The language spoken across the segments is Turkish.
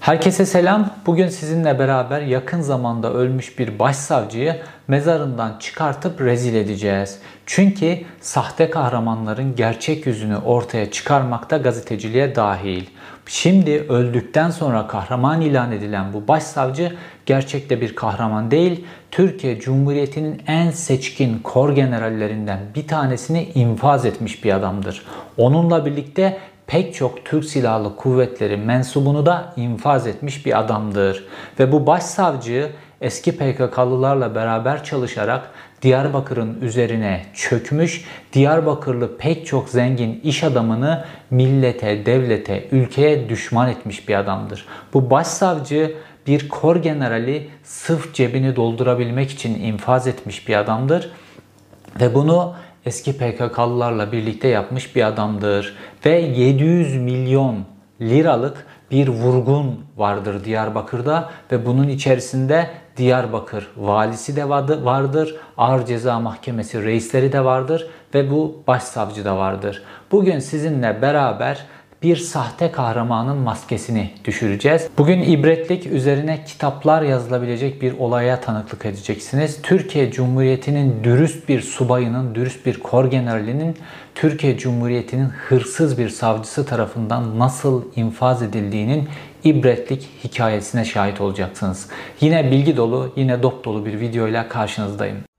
Herkese selam. Bugün sizinle beraber yakın zamanda ölmüş bir başsavcıyı mezarından çıkartıp rezil edeceğiz. Çünkü sahte kahramanların gerçek yüzünü ortaya çıkarmakta gazeteciliğe dahil. Şimdi öldükten sonra kahraman ilan edilen bu başsavcı gerçekte bir kahraman değil, Türkiye Cumhuriyeti'nin en seçkin kor generallerinden bir tanesini infaz etmiş bir adamdır. Onunla birlikte pek çok Türk Silahlı Kuvvetleri mensubunu da infaz etmiş bir adamdır. Ve bu başsavcı eski PKK'lılarla beraber çalışarak Diyarbakır'ın üzerine çökmüş, Diyarbakırlı pek çok zengin iş adamını millete, devlete, ülkeye düşman etmiş bir adamdır. Bu başsavcı bir kor generali sırf cebini doldurabilmek için infaz etmiş bir adamdır. Ve bunu eski PKK'lılarla birlikte yapmış bir adamdır. Ve 700 milyon liralık bir vurgun vardır Diyarbakır'da ve bunun içerisinde Diyarbakır valisi de vardır, Ağır Ceza Mahkemesi reisleri de vardır ve bu başsavcı da vardır. Bugün sizinle beraber bir sahte kahramanın maskesini düşüreceğiz. Bugün ibretlik üzerine kitaplar yazılabilecek bir olaya tanıklık edeceksiniz. Türkiye Cumhuriyeti'nin dürüst bir subayının, dürüst bir kor generalinin Türkiye Cumhuriyeti'nin hırsız bir savcısı tarafından nasıl infaz edildiğinin ibretlik hikayesine şahit olacaksınız. Yine bilgi dolu, yine dop dolu bir videoyla karşınızdayım.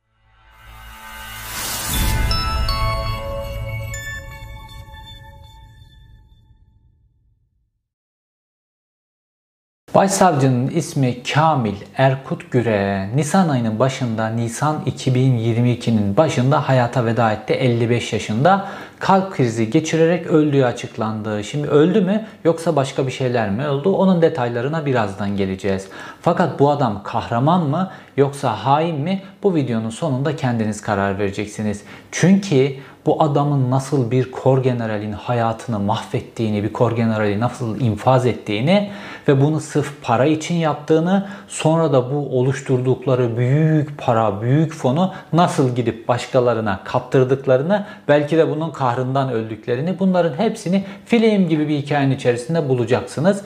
Başsavcının ismi Kamil Erkut Güre. Nisan ayının başında, Nisan 2022'nin başında hayata veda etti 55 yaşında. Kalp krizi geçirerek öldüğü açıklandı. Şimdi öldü mü yoksa başka bir şeyler mi oldu? Onun detaylarına birazdan geleceğiz. Fakat bu adam kahraman mı yoksa hain mi? Bu videonun sonunda kendiniz karar vereceksiniz. Çünkü bu adamın nasıl bir kor generalin hayatını mahvettiğini, bir kor generali nasıl infaz ettiğini ve bunu sırf para için yaptığını, sonra da bu oluşturdukları büyük para, büyük fonu nasıl gidip başkalarına kaptırdıklarını, belki de bunun kahrından öldüklerini, bunların hepsini film gibi bir hikayenin içerisinde bulacaksınız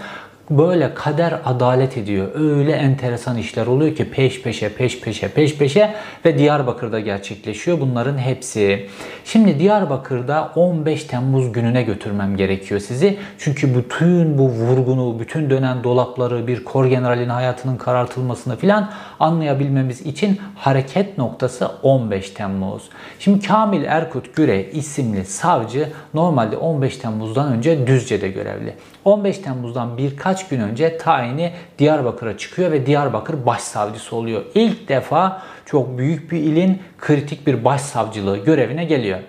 böyle kader adalet ediyor. Öyle enteresan işler oluyor ki peş peşe peş peşe peş peşe ve Diyarbakır'da gerçekleşiyor bunların hepsi. Şimdi Diyarbakır'da 15 Temmuz gününe götürmem gerekiyor sizi. Çünkü bütün bu vurgunu, bütün dönen dolapları, bir kor generalin hayatının karartılmasını filan anlayabilmemiz için hareket noktası 15 Temmuz. Şimdi Kamil Erkut Güre isimli savcı normalde 15 Temmuz'dan önce Düzce'de görevli. 15 Temmuz'dan birkaç gün önce tayini Diyarbakır'a çıkıyor ve Diyarbakır başsavcısı oluyor. İlk defa çok büyük bir ilin kritik bir başsavcılığı görevine geliyor.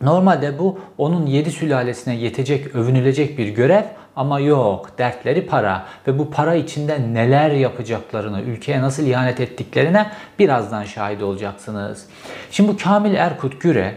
Normalde bu onun yedi sülalesine yetecek, övünülecek bir görev ama yok. Dertleri para ve bu para içinde neler yapacaklarını, ülkeye nasıl ihanet ettiklerine birazdan şahit olacaksınız. Şimdi bu Kamil Erkut Güre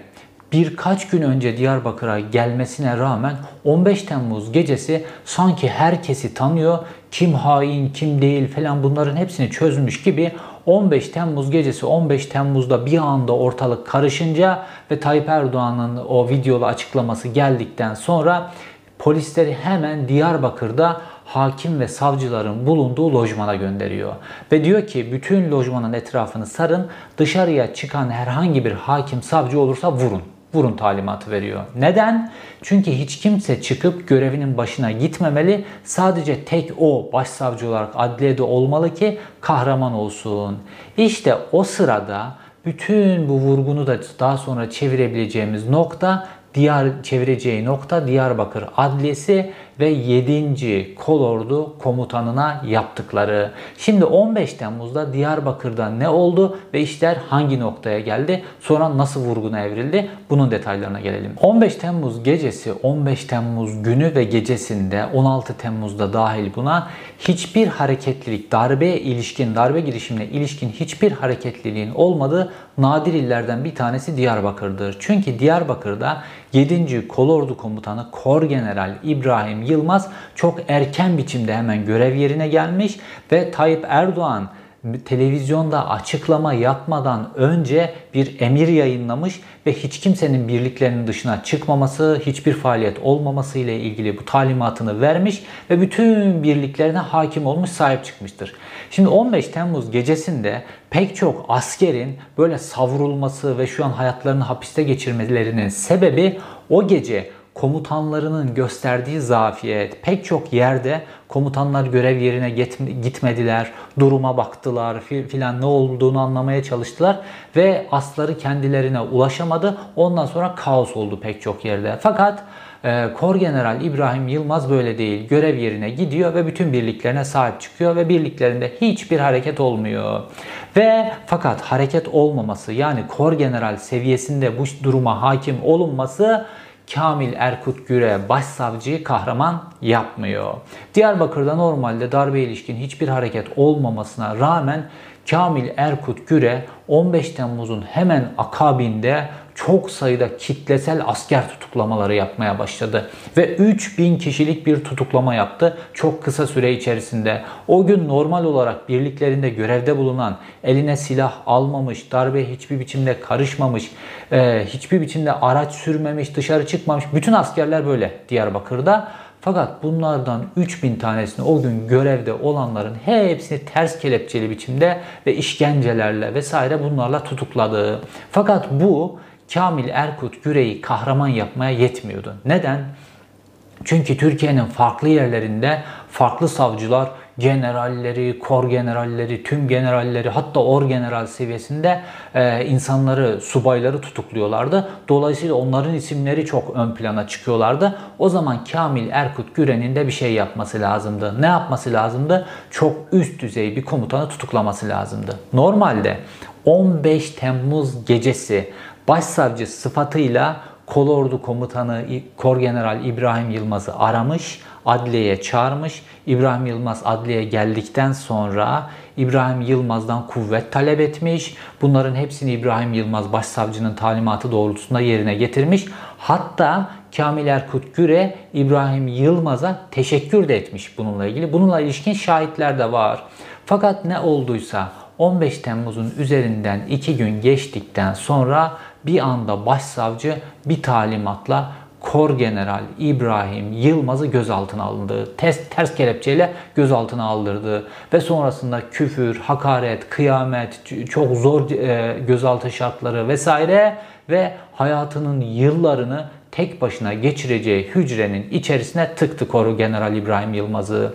birkaç gün önce Diyarbakır'a gelmesine rağmen 15 Temmuz gecesi sanki herkesi tanıyor, kim hain, kim değil falan bunların hepsini çözmüş gibi 15 Temmuz gecesi 15 Temmuz'da bir anda ortalık karışınca ve Tayyip Erdoğan'ın o videolu açıklaması geldikten sonra polisleri hemen Diyarbakır'da hakim ve savcıların bulunduğu lojmana gönderiyor. Ve diyor ki bütün lojmanın etrafını sarın, dışarıya çıkan herhangi bir hakim savcı olursa vurun vurun talimatı veriyor. Neden? Çünkü hiç kimse çıkıp görevinin başına gitmemeli. Sadece tek o başsavcı olarak adliyede olmalı ki kahraman olsun. İşte o sırada bütün bu vurgunu da daha sonra çevirebileceğimiz nokta diğer çevireceği nokta Diyarbakır Adliyesi ve 7. Kolordu komutanına yaptıkları. Şimdi 15 Temmuz'da Diyarbakır'da ne oldu ve işler hangi noktaya geldi? Sonra nasıl vurguna evrildi? Bunun detaylarına gelelim. 15 Temmuz gecesi, 15 Temmuz günü ve gecesinde 16 Temmuz'da dahil buna hiçbir hareketlilik, darbeye ilişkin, darbe girişimine ilişkin hiçbir hareketliliğin olmadığı nadir illerden bir tanesi Diyarbakır'dır. Çünkü Diyarbakır'da 7. Kolordu Komutanı Kor General İbrahim Yılmaz çok erken biçimde hemen görev yerine gelmiş ve Tayyip Erdoğan televizyonda açıklama yapmadan önce bir emir yayınlamış ve hiç kimsenin birliklerinin dışına çıkmaması, hiçbir faaliyet olmaması ile ilgili bu talimatını vermiş ve bütün birliklerine hakim olmuş, sahip çıkmıştır. Şimdi 15 Temmuz gecesinde pek çok askerin böyle savrulması ve şu an hayatlarını hapiste geçirmelerinin sebebi o gece komutanlarının gösterdiği zafiyet. Pek çok yerde komutanlar görev yerine gitmediler, duruma baktılar filan ne olduğunu anlamaya çalıştılar ve asları kendilerine ulaşamadı. Ondan sonra kaos oldu pek çok yerde. Fakat e, Kor General İbrahim Yılmaz böyle değil. Görev yerine gidiyor ve bütün birliklerine sahip çıkıyor ve birliklerinde hiçbir hareket olmuyor. Ve fakat hareket olmaması yani Kor General seviyesinde bu duruma hakim olunması Kamil Erkut Güre başsavcıyı kahraman yapmıyor. Diyarbakır'da normalde darbe ilişkin hiçbir hareket olmamasına rağmen Kamil Erkut Güre 15 Temmuz'un hemen akabinde çok sayıda kitlesel asker tutuklamaları yapmaya başladı. Ve 3000 kişilik bir tutuklama yaptı çok kısa süre içerisinde. O gün normal olarak birliklerinde görevde bulunan, eline silah almamış, darbe hiçbir biçimde karışmamış, e, hiçbir biçimde araç sürmemiş, dışarı çıkmamış bütün askerler böyle Diyarbakır'da. Fakat bunlardan 3000 tanesini o gün görevde olanların hepsini ters kelepçeli biçimde ve işkencelerle vesaire bunlarla tutukladı. Fakat bu Kamil Erkut Güre'yi kahraman yapmaya yetmiyordu. Neden? Çünkü Türkiye'nin farklı yerlerinde farklı savcılar generalleri, kor generalleri, tüm generalleri hatta or general seviyesinde e, insanları, subayları tutukluyorlardı. Dolayısıyla onların isimleri çok ön plana çıkıyorlardı. O zaman Kamil Erkut Güren'in de bir şey yapması lazımdı. Ne yapması lazımdı? Çok üst düzey bir komutanı tutuklaması lazımdı. Normalde 15 Temmuz gecesi başsavcı sıfatıyla Kolordu Komutanı Kor General İbrahim Yılmaz'ı aramış, adliyeye çağırmış. İbrahim Yılmaz adliyeye geldikten sonra İbrahim Yılmaz'dan kuvvet talep etmiş. Bunların hepsini İbrahim Yılmaz başsavcının talimatı doğrultusunda yerine getirmiş. Hatta Kamil Erkut Güre İbrahim Yılmaz'a teşekkür de etmiş bununla ilgili. Bununla ilişkin şahitler de var. Fakat ne olduysa 15 Temmuz'un üzerinden 2 gün geçtikten sonra bir anda başsavcı bir talimatla Kor General İbrahim Yılmaz'ı gözaltına alındı. Ters, ters kelepçeyle gözaltına aldırdı. Ve sonrasında küfür, hakaret, kıyamet, çok zor e, gözaltı şartları vesaire ve hayatının yıllarını tek başına geçireceği hücrenin içerisine tıktı Kor General İbrahim Yılmaz'ı.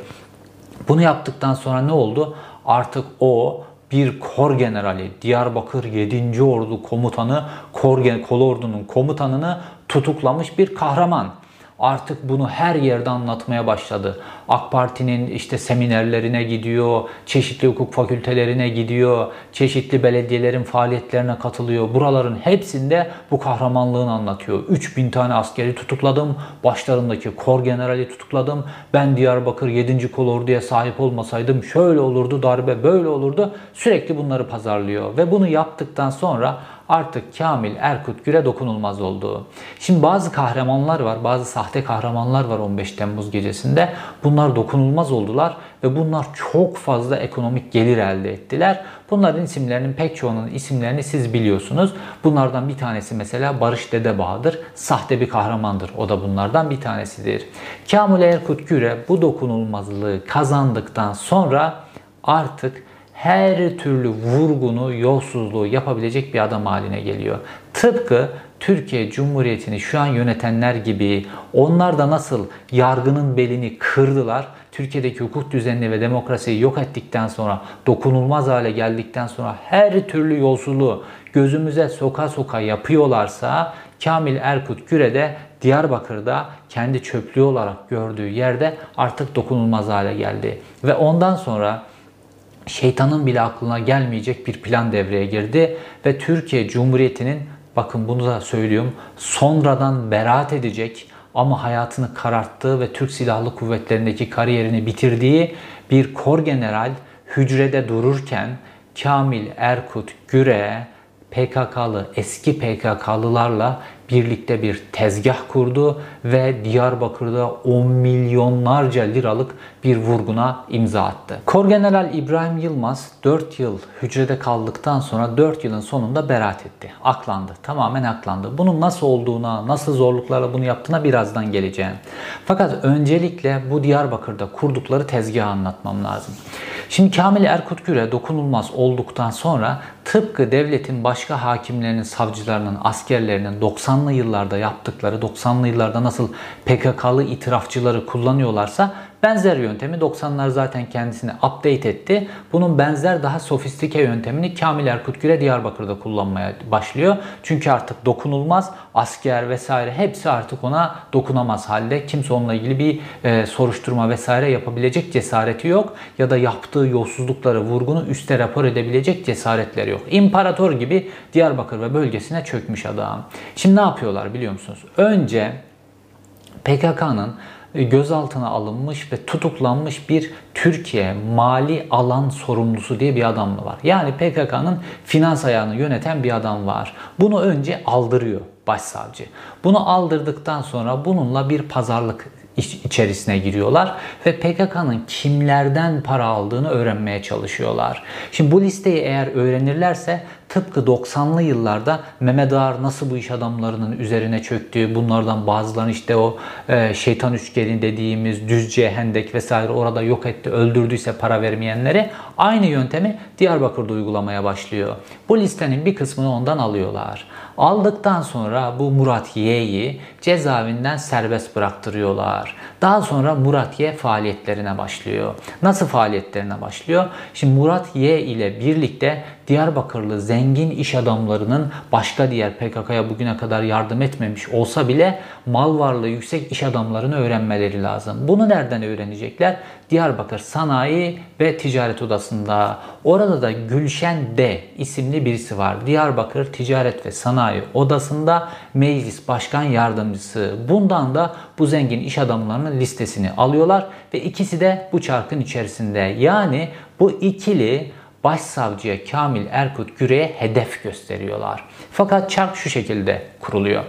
Bunu yaptıktan sonra ne oldu? Artık o bir kor generali, Diyarbakır 7. Ordu komutanı, kor, kol ordunun komutanını tutuklamış bir kahraman artık bunu her yerde anlatmaya başladı. AK Parti'nin işte seminerlerine gidiyor, çeşitli hukuk fakültelerine gidiyor, çeşitli belediyelerin faaliyetlerine katılıyor. Buraların hepsinde bu kahramanlığını anlatıyor. 3000 tane askeri tutukladım, başlarındaki kor generali tutukladım. Ben Diyarbakır 7. Kolordu'ya sahip olmasaydım şöyle olurdu, darbe böyle olurdu. Sürekli bunları pazarlıyor ve bunu yaptıktan sonra artık Kamil Erkut Gür'e dokunulmaz oldu. Şimdi bazı kahramanlar var, bazı sahte kahramanlar var 15 Temmuz gecesinde. Bunlar dokunulmaz oldular ve bunlar çok fazla ekonomik gelir elde ettiler. Bunların isimlerinin pek çoğunun isimlerini siz biliyorsunuz. Bunlardan bir tanesi mesela Barış Dedebağ'dır. Sahte bir kahramandır. O da bunlardan bir tanesidir. Kamil Erkut Gür'e bu dokunulmazlığı kazandıktan sonra artık her türlü vurgunu, yolsuzluğu yapabilecek bir adam haline geliyor. Tıpkı Türkiye Cumhuriyeti'ni şu an yönetenler gibi onlar da nasıl yargının belini kırdılar, Türkiye'deki hukuk düzenini ve demokrasiyi yok ettikten sonra, dokunulmaz hale geldikten sonra her türlü yolsuzluğu gözümüze soka soka yapıyorlarsa Kamil Erkut Güre de Diyarbakır'da kendi çöplüğü olarak gördüğü yerde artık dokunulmaz hale geldi. Ve ondan sonra şeytanın bile aklına gelmeyecek bir plan devreye girdi ve Türkiye Cumhuriyeti'nin bakın bunu da söylüyorum sonradan beraat edecek ama hayatını kararttığı ve Türk Silahlı Kuvvetleri'ndeki kariyerini bitirdiği bir kor general hücrede dururken Kamil Erkut Güre PKK'lı eski PKK'lılarla birlikte bir tezgah kurdu ve Diyarbakır'da 10 milyonlarca liralık bir vurguna imza attı. Korgeneral İbrahim Yılmaz 4 yıl hücrede kaldıktan sonra 4 yılın sonunda beraat etti. Aklandı. Tamamen aklandı. Bunun nasıl olduğuna, nasıl zorluklarla bunu yaptığına birazdan geleceğim. Fakat öncelikle bu Diyarbakır'da kurdukları tezgahı anlatmam lazım. Şimdi Kamil Erkut Güre dokunulmaz olduktan sonra tıpkı devletin başka hakimlerinin, savcılarının, askerlerinin 90'lı yıllarda yaptıkları, 90'lı yıllarda nasıl PKK'lı itirafçıları kullanıyorlarsa Benzer yöntemi 90'lar zaten kendisini update etti. Bunun benzer daha sofistike yöntemini Kamil Erkut Güre Diyarbakır'da kullanmaya başlıyor. Çünkü artık dokunulmaz asker vesaire hepsi artık ona dokunamaz halde. Kimse onunla ilgili bir e, soruşturma vesaire yapabilecek cesareti yok. Ya da yaptığı yolsuzlukları, vurgunu üste rapor edebilecek cesaretleri yok. İmparator gibi Diyarbakır ve bölgesine çökmüş adam. Şimdi ne yapıyorlar biliyor musunuz? Önce PKK'nın gözaltına alınmış ve tutuklanmış bir Türkiye mali alan sorumlusu diye bir adam var. Yani PKK'nın finans ayağını yöneten bir adam var. Bunu önce aldırıyor başsavcı. Bunu aldırdıktan sonra bununla bir pazarlık içerisine giriyorlar ve PKK'nın kimlerden para aldığını öğrenmeye çalışıyorlar. Şimdi bu listeyi eğer öğrenirlerse tıpkı 90'lı yıllarda Mehmet Ağar nasıl bu iş adamlarının üzerine çöktüğü, bunlardan bazılarını işte o e, şeytan üçgeni dediğimiz Düzce, Hendek vesaire orada yok etti, öldürdüyse para vermeyenleri aynı yöntemi Diyarbakır'da uygulamaya başlıyor. Bu listenin bir kısmını ondan alıyorlar. Aldıktan sonra bu Murat Y'yi cezaevinden serbest bıraktırıyorlar. Daha sonra Murat Y faaliyetlerine başlıyor. Nasıl faaliyetlerine başlıyor? Şimdi Murat Y ile birlikte Diyarbakırlı zengin iş adamlarının başka diğer PKK'ya bugüne kadar yardım etmemiş olsa bile mal varlığı yüksek iş adamlarını öğrenmeleri lazım. Bunu nereden öğrenecekler? Diyarbakır Sanayi ve Ticaret Odası'nda. Orada da Gülşen D isimli birisi var. Diyarbakır Ticaret ve Sanayi Odası'nda meclis başkan yardımcısı. Bundan da bu zengin iş adamlarının listesini alıyorlar ve ikisi de bu çarkın içerisinde. Yani bu ikili Başsavcıya Kamil Erkut Güre'ye hedef gösteriyorlar. Fakat çark şu şekilde kuruluyor.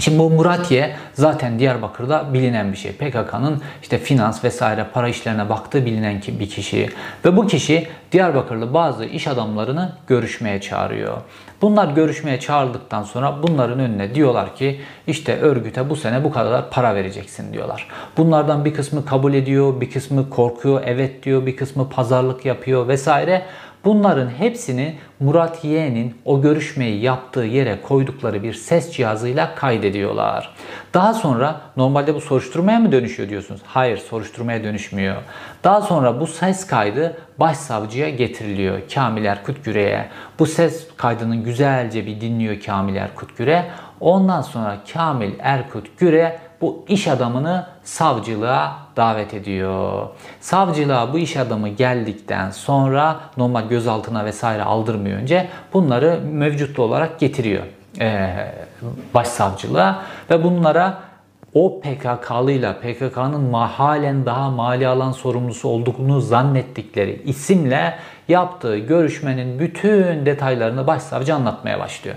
Şimdi bu Muratiye zaten Diyarbakır'da bilinen bir şey. PKK'nın işte finans vesaire para işlerine baktığı bilinen bir kişi. Ve bu kişi Diyarbakırlı bazı iş adamlarını görüşmeye çağırıyor. Bunlar görüşmeye çağrıldıktan sonra bunların önüne diyorlar ki işte örgüte bu sene bu kadar para vereceksin diyorlar. Bunlardan bir kısmı kabul ediyor, bir kısmı korkuyor, evet diyor, bir kısmı pazarlık yapıyor vesaire. Bunların hepsini Murat Yeğen'in o görüşmeyi yaptığı yere koydukları bir ses cihazıyla kaydediyorlar. Daha sonra normalde bu soruşturmaya mı dönüşüyor diyorsunuz? Hayır soruşturmaya dönüşmüyor. Daha sonra bu ses kaydı başsavcıya getiriliyor Kamil Erkut Güre'ye. Bu ses kaydının güzelce bir dinliyor Kamil Erkut Güre. Ondan sonra Kamil Erkut Güre bu iş adamını savcılığa davet ediyor. Savcılığa bu iş adamı geldikten sonra normal gözaltına vesaire aldırmıyor önce bunları mevcutlu olarak getiriyor e, başsavcılığa ve bunlara o PKK'lıyla PKK'nın halen daha mali alan sorumlusu olduğunu zannettikleri isimle yaptığı görüşmenin bütün detaylarını başsavcı anlatmaya başlıyor.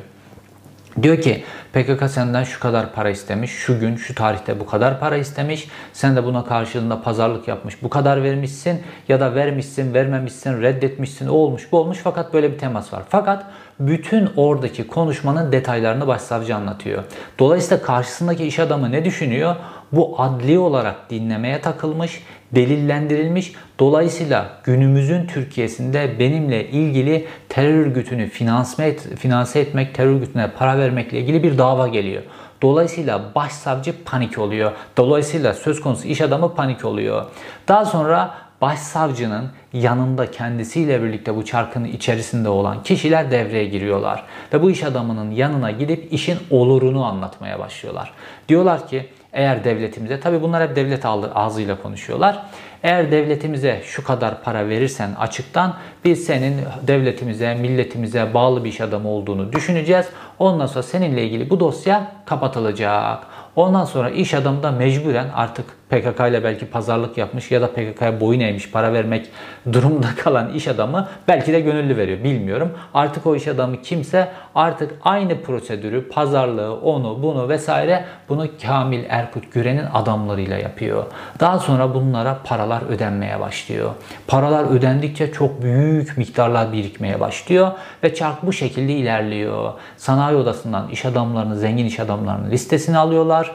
Diyor ki PKK senden şu kadar para istemiş, şu gün, şu tarihte bu kadar para istemiş. Sen de buna karşılığında pazarlık yapmış, bu kadar vermişsin ya da vermişsin, vermemişsin, reddetmişsin, o olmuş, bu olmuş fakat böyle bir temas var. Fakat bütün oradaki konuşmanın detaylarını başsavcı anlatıyor. Dolayısıyla karşısındaki iş adamı ne düşünüyor? Bu adli olarak dinlemeye takılmış, delillendirilmiş. Dolayısıyla günümüzün Türkiye'sinde benimle ilgili terör örgütünü finanse, et, finanse etmek, terör örgütüne para vermekle ilgili bir dava geliyor. Dolayısıyla başsavcı panik oluyor. Dolayısıyla söz konusu iş adamı panik oluyor. Daha sonra başsavcının yanında kendisiyle birlikte bu çarkın içerisinde olan kişiler devreye giriyorlar. Ve bu iş adamının yanına gidip işin olurunu anlatmaya başlıyorlar. Diyorlar ki eğer devletimize, tabi bunlar hep devlet ağzıyla konuşuyorlar. Eğer devletimize şu kadar para verirsen açıktan biz senin devletimize, milletimize bağlı bir iş adamı olduğunu düşüneceğiz. Ondan sonra seninle ilgili bu dosya kapatılacak. Ondan sonra iş adamı da mecburen artık PKK ile belki pazarlık yapmış ya da PKK'ya boyun eğmiş para vermek durumda kalan iş adamı belki de gönüllü veriyor bilmiyorum. Artık o iş adamı kimse artık aynı prosedürü pazarlığı onu bunu vesaire bunu Kamil Erkut Güren'in adamlarıyla yapıyor. Daha sonra bunlara paralar ödenmeye başlıyor. Paralar ödendikçe çok büyük miktarlar birikmeye başlıyor ve çark bu şekilde ilerliyor. Sanayi odasından iş adamlarını, zengin iş adamlarının listesini alıyorlar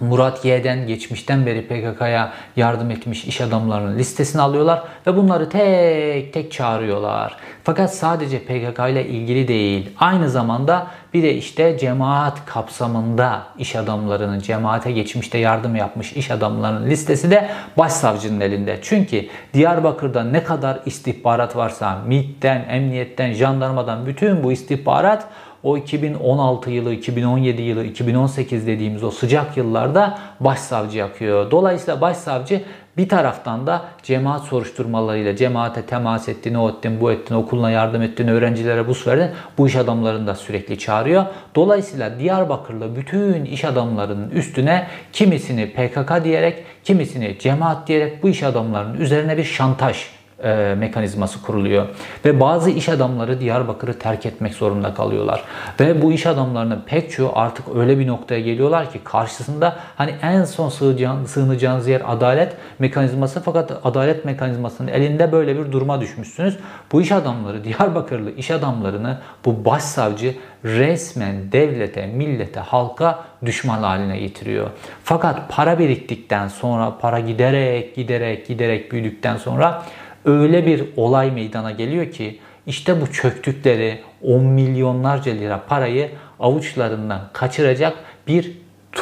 Murat Y'den geçmişten beri PKK'ya yardım etmiş iş adamlarının listesini alıyorlar ve bunları tek tek çağırıyorlar. Fakat sadece PKK ile ilgili değil. Aynı zamanda bir de işte cemaat kapsamında iş adamlarının, cemaate geçmişte yardım yapmış iş adamlarının listesi de başsavcının elinde. Çünkü Diyarbakır'da ne kadar istihbarat varsa, MİT'ten, emniyetten, jandarmadan bütün bu istihbarat o 2016 yılı, 2017 yılı, 2018 dediğimiz o sıcak yıllarda başsavcı yakıyor. Dolayısıyla başsavcı bir taraftan da cemaat soruşturmalarıyla cemaate temas ettin, o ettin, bu ettin, okuluna yardım ettin, öğrencilere burs verdin. Bu iş adamlarını da sürekli çağırıyor. Dolayısıyla Diyarbakırlı bütün iş adamlarının üstüne kimisini PKK diyerek, kimisini cemaat diyerek bu iş adamlarının üzerine bir şantaj e, mekanizması kuruluyor. Ve bazı iş adamları Diyarbakır'ı terk etmek zorunda kalıyorlar. Ve bu iş adamlarının pek çoğu artık öyle bir noktaya geliyorlar ki karşısında hani en son sığacağın, sığınacağınız yer adalet mekanizması fakat adalet mekanizmasının elinde böyle bir duruma düşmüşsünüz. Bu iş adamları, Diyarbakırlı iş adamlarını bu başsavcı resmen devlete, millete, halka düşman haline getiriyor. Fakat para biriktikten sonra, para giderek, giderek, giderek büyüdükten sonra öyle bir olay meydana geliyor ki işte bu çöktükleri 10 milyonlarca lira parayı avuçlarından kaçıracak bir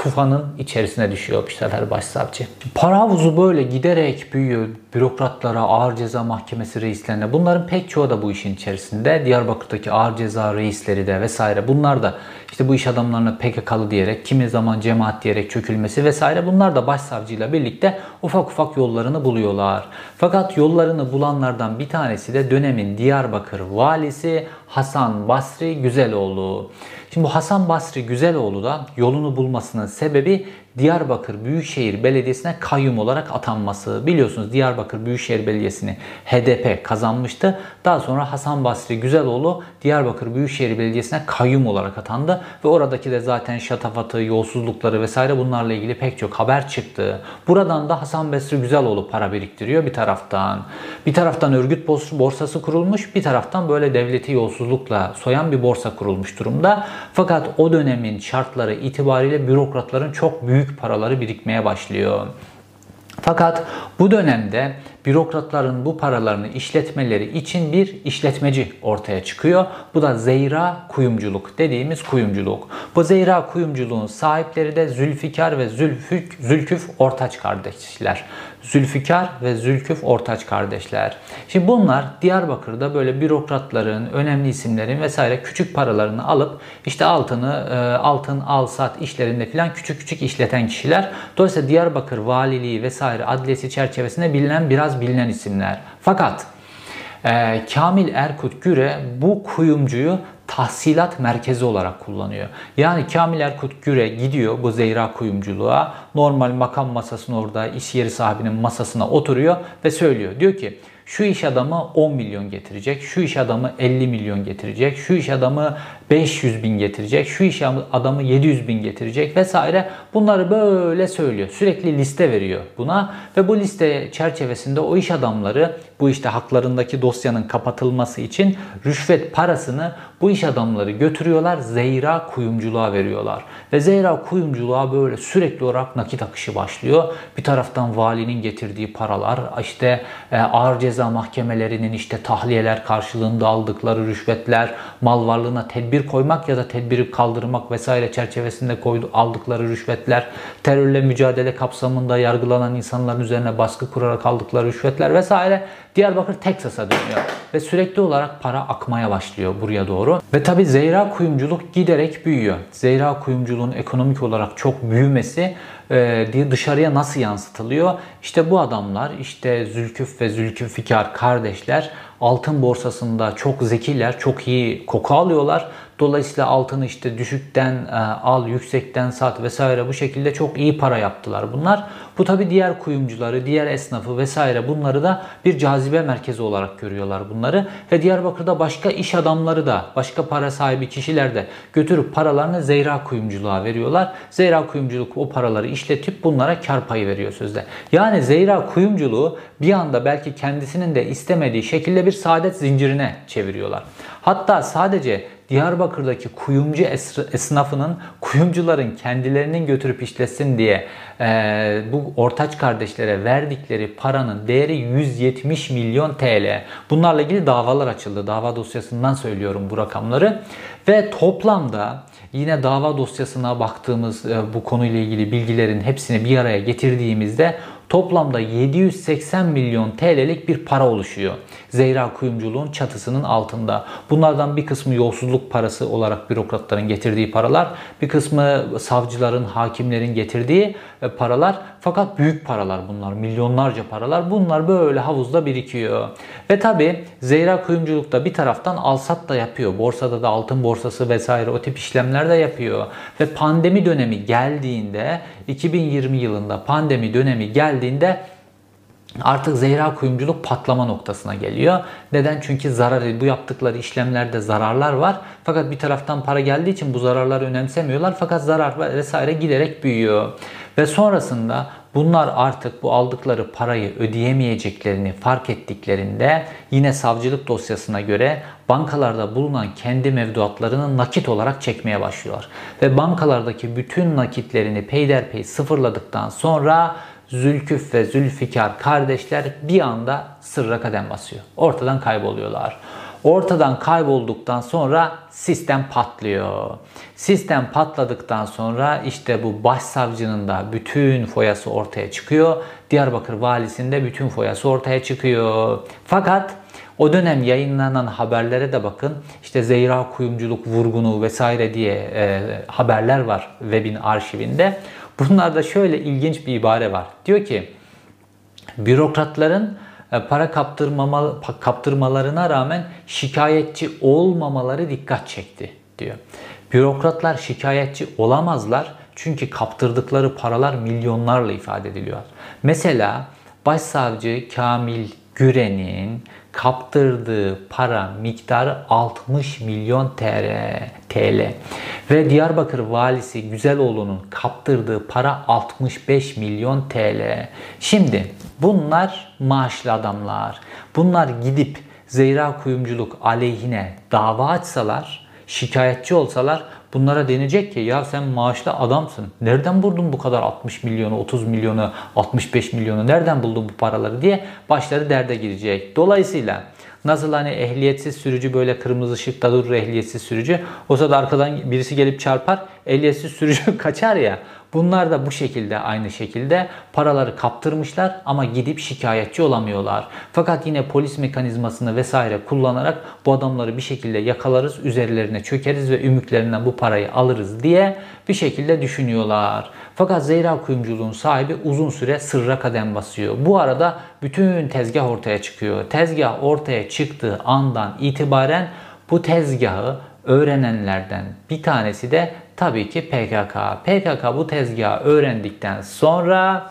tufanın içerisine düşüyor sefer başsavcı. Para havuzu böyle giderek büyüyor. Bürokratlara, ağır ceza mahkemesi reislerine. Bunların pek çoğu da bu işin içerisinde. Diyarbakır'daki ağır ceza reisleri de vesaire. Bunlar da işte bu iş adamlarına PKK'lı diyerek, kimi zaman cemaat diyerek çökülmesi vesaire. Bunlar da başsavcıyla birlikte ufak ufak yollarını buluyorlar. Fakat yollarını bulanlardan bir tanesi de dönemin Diyarbakır valisi Hasan Basri Güzeloğlu. Şimdi bu Hasan Basri Güzeloğlu da yolunu bulmasının sebebi Diyarbakır Büyükşehir Belediyesi'ne kayyum olarak atanması. Biliyorsunuz Diyarbakır Büyükşehir Belediyesi'ni HDP kazanmıştı. Daha sonra Hasan Basri Güzeloğlu Diyarbakır Büyükşehir Belediyesi'ne kayyum olarak atandı. Ve oradaki de zaten şatafatı, yolsuzlukları vesaire bunlarla ilgili pek çok haber çıktı. Buradan da Hasan Basri Güzeloğlu para biriktiriyor bir taraftan. Bir taraftan örgüt borsası kurulmuş, bir taraftan böyle devleti yolsuzlukla soyan bir borsa kurulmuş durumda. Fakat o dönemin şartları itibariyle bürokratların çok büyük büyük paraları birikmeye başlıyor. Fakat bu dönemde bürokratların bu paralarını işletmeleri için bir işletmeci ortaya çıkıyor. Bu da Zeyra Kuyumculuk dediğimiz kuyumculuk. Bu Zeyra Kuyumculuğun sahipleri de Zülfikar ve Zülfük, Zülküf Ortaç kardeşler. Zülfikar ve Zülküf Ortaç kardeşler. Şimdi bunlar Diyarbakır'da böyle bürokratların, önemli isimlerin vesaire küçük paralarını alıp işte altını, e, altın al sat işlerinde filan küçük küçük işleten kişiler. Dolayısıyla Diyarbakır valiliği vesaire adliyesi çerçevesinde bilinen biraz bilinen isimler. Fakat e, Kamil Erkut Güre bu kuyumcuyu tahsilat merkezi olarak kullanıyor. Yani Kamil Erkut Güre gidiyor bu Zeyra kuyumculuğa. Normal makam masasının orada iş yeri sahibinin masasına oturuyor ve söylüyor. Diyor ki şu iş adamı 10 milyon getirecek, şu iş adamı 50 milyon getirecek, şu iş adamı 500 bin getirecek, şu iş adamı 700 bin getirecek vesaire. Bunları böyle söylüyor. Sürekli liste veriyor buna ve bu liste çerçevesinde o iş adamları bu işte haklarındaki dosyanın kapatılması için rüşvet parasını bu iş adamları götürüyorlar Zeyra kuyumculuğa veriyorlar. Ve Zeyra kuyumculuğa böyle sürekli olarak nakit akışı başlıyor. Bir taraftan valinin getirdiği paralar, işte e, ağır ceza mahkemelerinin işte tahliyeler karşılığında aldıkları rüşvetler, mal varlığına tedbir koymak ya da tedbiri kaldırmak vesaire çerçevesinde koydu, aldıkları rüşvetler, terörle mücadele kapsamında yargılanan insanların üzerine baskı kurarak aldıkları rüşvetler vesaire Diyarbakır Teksas'a dönüyor ve sürekli olarak para akmaya başlıyor buraya doğru. Ve tabi Zeyra kuyumculuk giderek büyüyor. Zeyra kuyumculuğun ekonomik olarak çok büyümesi e, dışarıya nasıl yansıtılıyor? İşte bu adamlar işte Zülküf ve Zülküfikar kardeşler altın borsasında çok zekiler, çok iyi koku alıyorlar. Dolayısıyla altını işte düşükten e, al, yüksekten sat vesaire bu şekilde çok iyi para yaptılar bunlar. Bu tabi diğer kuyumcuları, diğer esnafı vesaire bunları da bir cazibe merkezi olarak görüyorlar bunları. Ve Diyarbakır'da başka iş adamları da, başka para sahibi kişiler de götürüp paralarını Zeyra kuyumculuğa veriyorlar. Zeyra kuyumculuk o paraları işletip bunlara kar payı veriyor sözde. Yani Zeyra kuyumculuğu bir anda belki kendisinin de istemediği şekilde bir saadet zincirine çeviriyorlar. Hatta sadece Diyarbakır'daki kuyumcu esnafının kuyumcuların kendilerinin götürüp işlesin diye e, bu ortaç kardeşlere verdikleri paranın değeri 170 milyon TL. Bunlarla ilgili davalar açıldı. Dava dosyasından söylüyorum bu rakamları. Ve toplamda yine dava dosyasına baktığımız e, bu konuyla ilgili bilgilerin hepsini bir araya getirdiğimizde toplamda 780 milyon TL'lik bir para oluşuyor. Zeyra kuyumculuğun çatısının altında. Bunlardan bir kısmı yolsuzluk parası olarak bürokratların getirdiği paralar, bir kısmı savcıların, hakimlerin getirdiği e, paralar. Fakat büyük paralar bunlar, milyonlarca paralar. Bunlar böyle havuzda birikiyor. Ve tabi Zeyra kuyumculukta bir taraftan alsat da yapıyor. Borsada da altın borsası vesaire o tip işlemler de yapıyor. Ve pandemi dönemi geldiğinde 2020 yılında pandemi dönemi geldiğinde Artık Zehra kuyumculuk patlama noktasına geliyor. Neden? Çünkü zarar, bu yaptıkları işlemlerde zararlar var. Fakat bir taraftan para geldiği için bu zararları önemsemiyorlar. Fakat zarar vesaire giderek büyüyor. Ve sonrasında bunlar artık bu aldıkları parayı ödeyemeyeceklerini fark ettiklerinde yine savcılık dosyasına göre bankalarda bulunan kendi mevduatlarını nakit olarak çekmeye başlıyorlar. Ve bankalardaki bütün nakitlerini peyderpey sıfırladıktan sonra Zülküf ve Zülfikar kardeşler bir anda sırra kadem basıyor. Ortadan kayboluyorlar. Ortadan kaybolduktan sonra sistem patlıyor. Sistem patladıktan sonra işte bu başsavcının da bütün foyası ortaya çıkıyor. Diyarbakır valisinde bütün foyası ortaya çıkıyor. Fakat o dönem yayınlanan haberlere de bakın. İşte Zeyra kuyumculuk vurgunu vesaire diye e, haberler var webin arşivinde. Bunlarda şöyle ilginç bir ibare var. Diyor ki bürokratların para kaptırmama, kaptırmalarına rağmen şikayetçi olmamaları dikkat çekti diyor. Bürokratlar şikayetçi olamazlar çünkü kaptırdıkları paralar milyonlarla ifade ediliyor. Mesela Başsavcı Kamil Güren'in kaptırdığı para miktarı 60 milyon TL. Ve Diyarbakır valisi Güzeloğlu'nun kaptırdığı para 65 milyon TL. Şimdi bunlar maaşlı adamlar. Bunlar gidip Zeyra kuyumculuk aleyhine dava açsalar, şikayetçi olsalar bunlara denecek ki ya sen maaşlı adamsın. Nereden buldun bu kadar 60 milyonu, 30 milyonu, 65 milyonu nereden buldun bu paraları diye başları derde girecek. Dolayısıyla Nasıl hani ehliyetsiz sürücü böyle kırmızı ışıkta durur ehliyetsiz sürücü. O sırada arkadan birisi gelip çarpar. Ehliyetsiz sürücü kaçar ya. Bunlar da bu şekilde aynı şekilde paraları kaptırmışlar ama gidip şikayetçi olamıyorlar. Fakat yine polis mekanizmasını vesaire kullanarak bu adamları bir şekilde yakalarız, üzerlerine çökeriz ve ümüklerinden bu parayı alırız diye bir şekilde düşünüyorlar. Fakat Zeyra kuyumculuğun sahibi uzun süre sırra kadem basıyor. Bu arada bütün tezgah ortaya çıkıyor. Tezgah ortaya çıktığı andan itibaren bu tezgahı öğrenenlerden bir tanesi de tabii ki PKK. PKK bu tezgahı öğrendikten sonra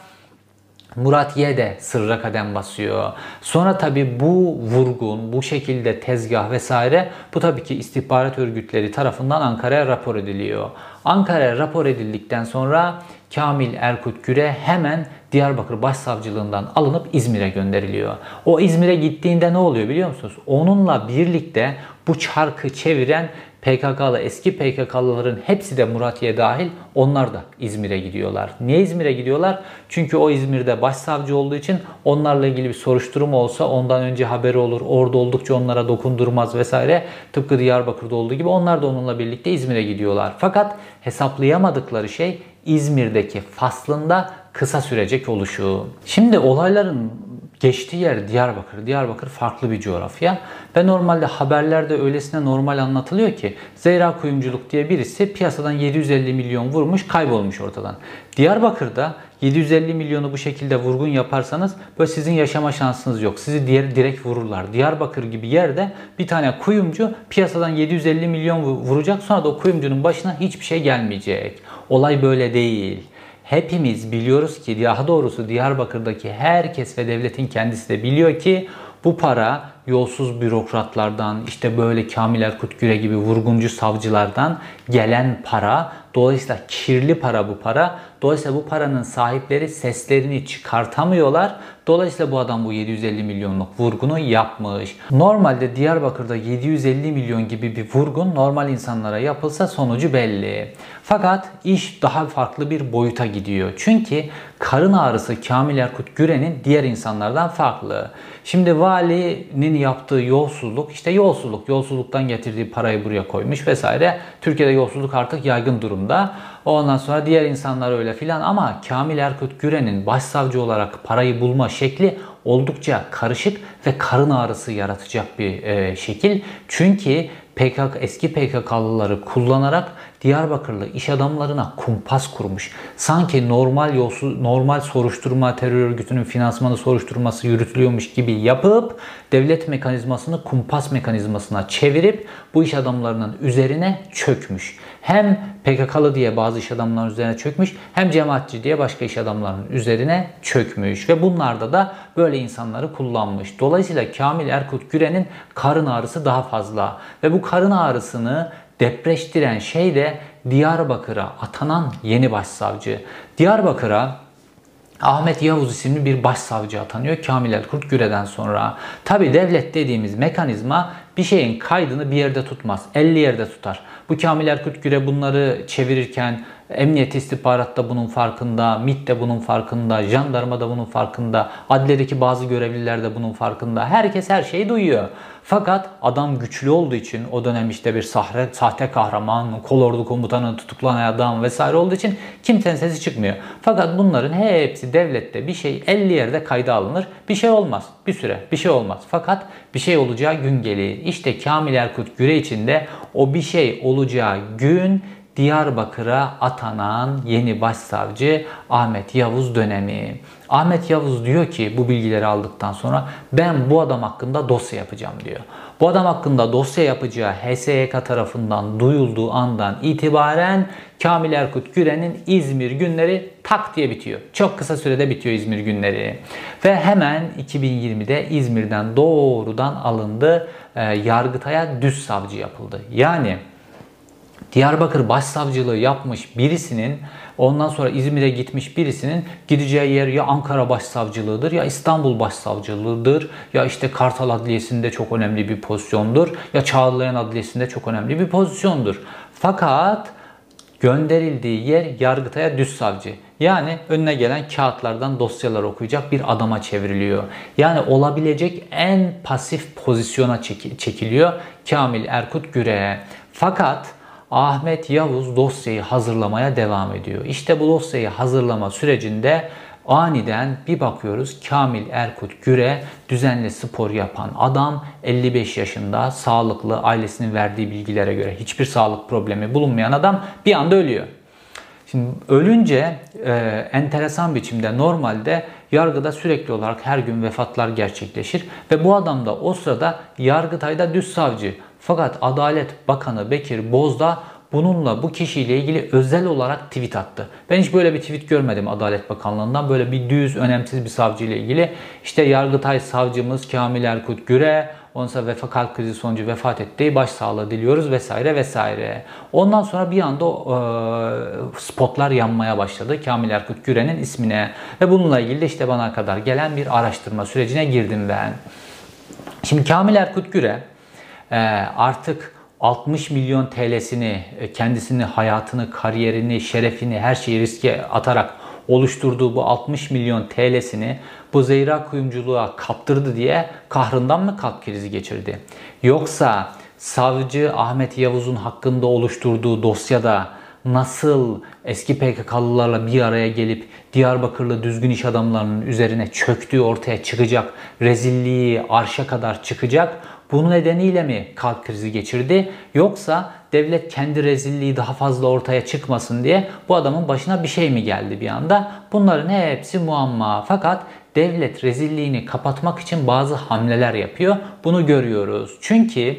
Murat Ye de sırra kadem basıyor. Sonra tabi bu vurgun, bu şekilde tezgah vesaire bu tabii ki istihbarat örgütleri tarafından Ankara'ya rapor ediliyor. Ankara'ya rapor edildikten sonra Kamil Erkut Güre hemen Diyarbakır Başsavcılığından alınıp İzmir'e gönderiliyor. O İzmir'e gittiğinde ne oluyor biliyor musunuz? Onunla birlikte bu çarkı çeviren PKK'lı eski PKK'lıların hepsi de Muratiye dahil onlar da İzmir'e gidiyorlar. Niye İzmir'e gidiyorlar? Çünkü o İzmir'de başsavcı olduğu için onlarla ilgili bir soruşturma olsa ondan önce haberi olur. Orada oldukça onlara dokundurmaz vesaire. Tıpkı Diyarbakır'da olduğu gibi onlar da onunla birlikte İzmir'e gidiyorlar. Fakat hesaplayamadıkları şey İzmir'deki faslında kısa sürecek oluşu. Şimdi olayların geçtiği yer Diyarbakır. Diyarbakır farklı bir coğrafya. Ve normalde haberlerde öylesine normal anlatılıyor ki Zeyra Kuyumculuk diye birisi piyasadan 750 milyon vurmuş kaybolmuş ortadan. Diyarbakır'da 750 milyonu bu şekilde vurgun yaparsanız böyle sizin yaşama şansınız yok. Sizi diğer direkt vururlar. Diyarbakır gibi yerde bir tane kuyumcu piyasadan 750 milyon vuracak sonra da o kuyumcunun başına hiçbir şey gelmeyecek. Olay böyle değil. Hepimiz biliyoruz ki daha doğrusu Diyarbakır'daki herkes ve devletin kendisi de biliyor ki bu para yolsuz bürokratlardan, işte böyle Kamil Erkut Güre gibi vurguncu savcılardan gelen para. Dolayısıyla kirli para bu para. Dolayısıyla bu paranın sahipleri seslerini çıkartamıyorlar. Dolayısıyla bu adam bu 750 milyonluk vurgunu yapmış. Normalde Diyarbakır'da 750 milyon gibi bir vurgun normal insanlara yapılsa sonucu belli. Fakat iş daha farklı bir boyuta gidiyor. Çünkü karın ağrısı Kamil Erkut Güre'nin diğer insanlardan farklı. Şimdi valinin yaptığı yolsuzluk işte yolsuzluk. Yolsuzluktan getirdiği parayı buraya koymuş vesaire. Türkiye'de yolsuzluk artık yaygın durumda. Ondan sonra diğer insanlar öyle filan. Ama Kamil Erkut Güren'in başsavcı olarak parayı bulma şekli oldukça karışık ve karın ağrısı yaratacak bir e, şekil. Çünkü PKK eski PKK'lıları kullanarak Diyarbakırlı iş adamlarına kumpas kurmuş. Sanki normal yolsuz, normal soruşturma terör örgütünün finansmanı soruşturması yürütülüyormuş gibi yapıp devlet mekanizmasını kumpas mekanizmasına çevirip bu iş adamlarının üzerine çökmüş. Hem PKK'lı diye bazı iş adamlarının üzerine çökmüş hem cemaatçi diye başka iş adamlarının üzerine çökmüş ve bunlarda da böyle insanları kullanmış. Dolayısıyla Kamil Erkut Güren'in karın ağrısı daha fazla ve bu karın ağrısını depreştiren şey de Diyarbakır'a atanan yeni başsavcı. Diyarbakır'a Ahmet Yavuz isimli bir başsavcı atanıyor Kamil Elkurt Güre'den sonra. Tabi devlet dediğimiz mekanizma bir şeyin kaydını bir yerde tutmaz. 50 yerde tutar. Bu Kamil Erkut Güre bunları çevirirken Emniyet istihbarat da bunun farkında, MİT de bunun farkında, jandarma da bunun farkında, adliyedeki bazı görevliler de bunun farkında. Herkes her şeyi duyuyor. Fakat adam güçlü olduğu için o dönem işte bir sahte, sahte kahraman, kolordu komutanı tutuklanan adam vesaire olduğu için kimsenin sesi çıkmıyor. Fakat bunların hepsi devlette bir şey 50 yerde kayda alınır. Bir şey olmaz. Bir süre bir şey olmaz. Fakat bir şey olacağı gün gelir. İşte Kamil Erkut Güre içinde o bir şey olacağı gün Diyarbakır'a atanan yeni başsavcı Ahmet Yavuz dönemi. Ahmet Yavuz diyor ki bu bilgileri aldıktan sonra ben bu adam hakkında dosya yapacağım diyor. Bu adam hakkında dosya yapacağı HSYK tarafından duyulduğu andan itibaren Kamil Erkut Güren'in İzmir günleri tak diye bitiyor. Çok kısa sürede bitiyor İzmir günleri. Ve hemen 2020'de İzmir'den doğrudan alındı. E, Yargıtay'a düz savcı yapıldı. Yani Diyarbakır Başsavcılığı yapmış birisinin ondan sonra İzmir'e gitmiş birisinin gideceği yer ya Ankara Başsavcılığıdır ya İstanbul Başsavcılığıdır ya işte Kartal Adliyesi'nde çok önemli bir pozisyondur ya Çağlayan Adliyesi'nde çok önemli bir pozisyondur. Fakat gönderildiği yer Yargıtay'a düz savcı. Yani önüne gelen kağıtlardan dosyalar okuyacak bir adama çevriliyor. Yani olabilecek en pasif pozisyona çekiliyor Kamil Erkut Güre'ye. Fakat Ahmet Yavuz dosyayı hazırlamaya devam ediyor. İşte bu dosyayı hazırlama sürecinde aniden bir bakıyoruz Kamil Erkut Güre düzenli spor yapan adam 55 yaşında sağlıklı ailesinin verdiği bilgilere göre hiçbir sağlık problemi bulunmayan adam bir anda ölüyor. Şimdi ölünce e, enteresan biçimde normalde yargıda sürekli olarak her gün vefatlar gerçekleşir ve bu adam da o sırada Yargıtay'da düz savcı fakat Adalet Bakanı Bekir Bozdağ bununla bu kişiyle ilgili özel olarak tweet attı. Ben hiç böyle bir tweet görmedim Adalet Bakanlığı'ndan. Böyle bir düz, önemsiz bir savcı ile ilgili. İşte Yargıtay savcımız Kamil Erkut Güre Ondan sonra vefa kalp krizi sonucu vefat etti. Başsağlığı diliyoruz vesaire vesaire. Ondan sonra bir anda e, spotlar yanmaya başladı. Kamil Erkut Güre'nin ismine. Ve bununla ilgili de işte bana kadar gelen bir araştırma sürecine girdim ben. Şimdi Kamil Erkut Güre artık 60 milyon TL'sini, e, kendisini, hayatını, kariyerini, şerefini, her şeyi riske atarak oluşturduğu bu 60 milyon TL'sini bu zeyra kuyumculuğa kaptırdı diye kahrından mı kalp krizi geçirdi? Yoksa savcı Ahmet Yavuz'un hakkında oluşturduğu dosyada nasıl eski PKK'lılarla bir araya gelip Diyarbakırlı düzgün iş adamlarının üzerine çöktüğü ortaya çıkacak, rezilliği arşa kadar çıkacak. Bu nedeniyle mi kalp krizi geçirdi? Yoksa devlet kendi rezilliği daha fazla ortaya çıkmasın diye bu adamın başına bir şey mi geldi bir anda? Bunların hepsi muamma. Fakat devlet rezilliğini kapatmak için bazı hamleler yapıyor. Bunu görüyoruz. Çünkü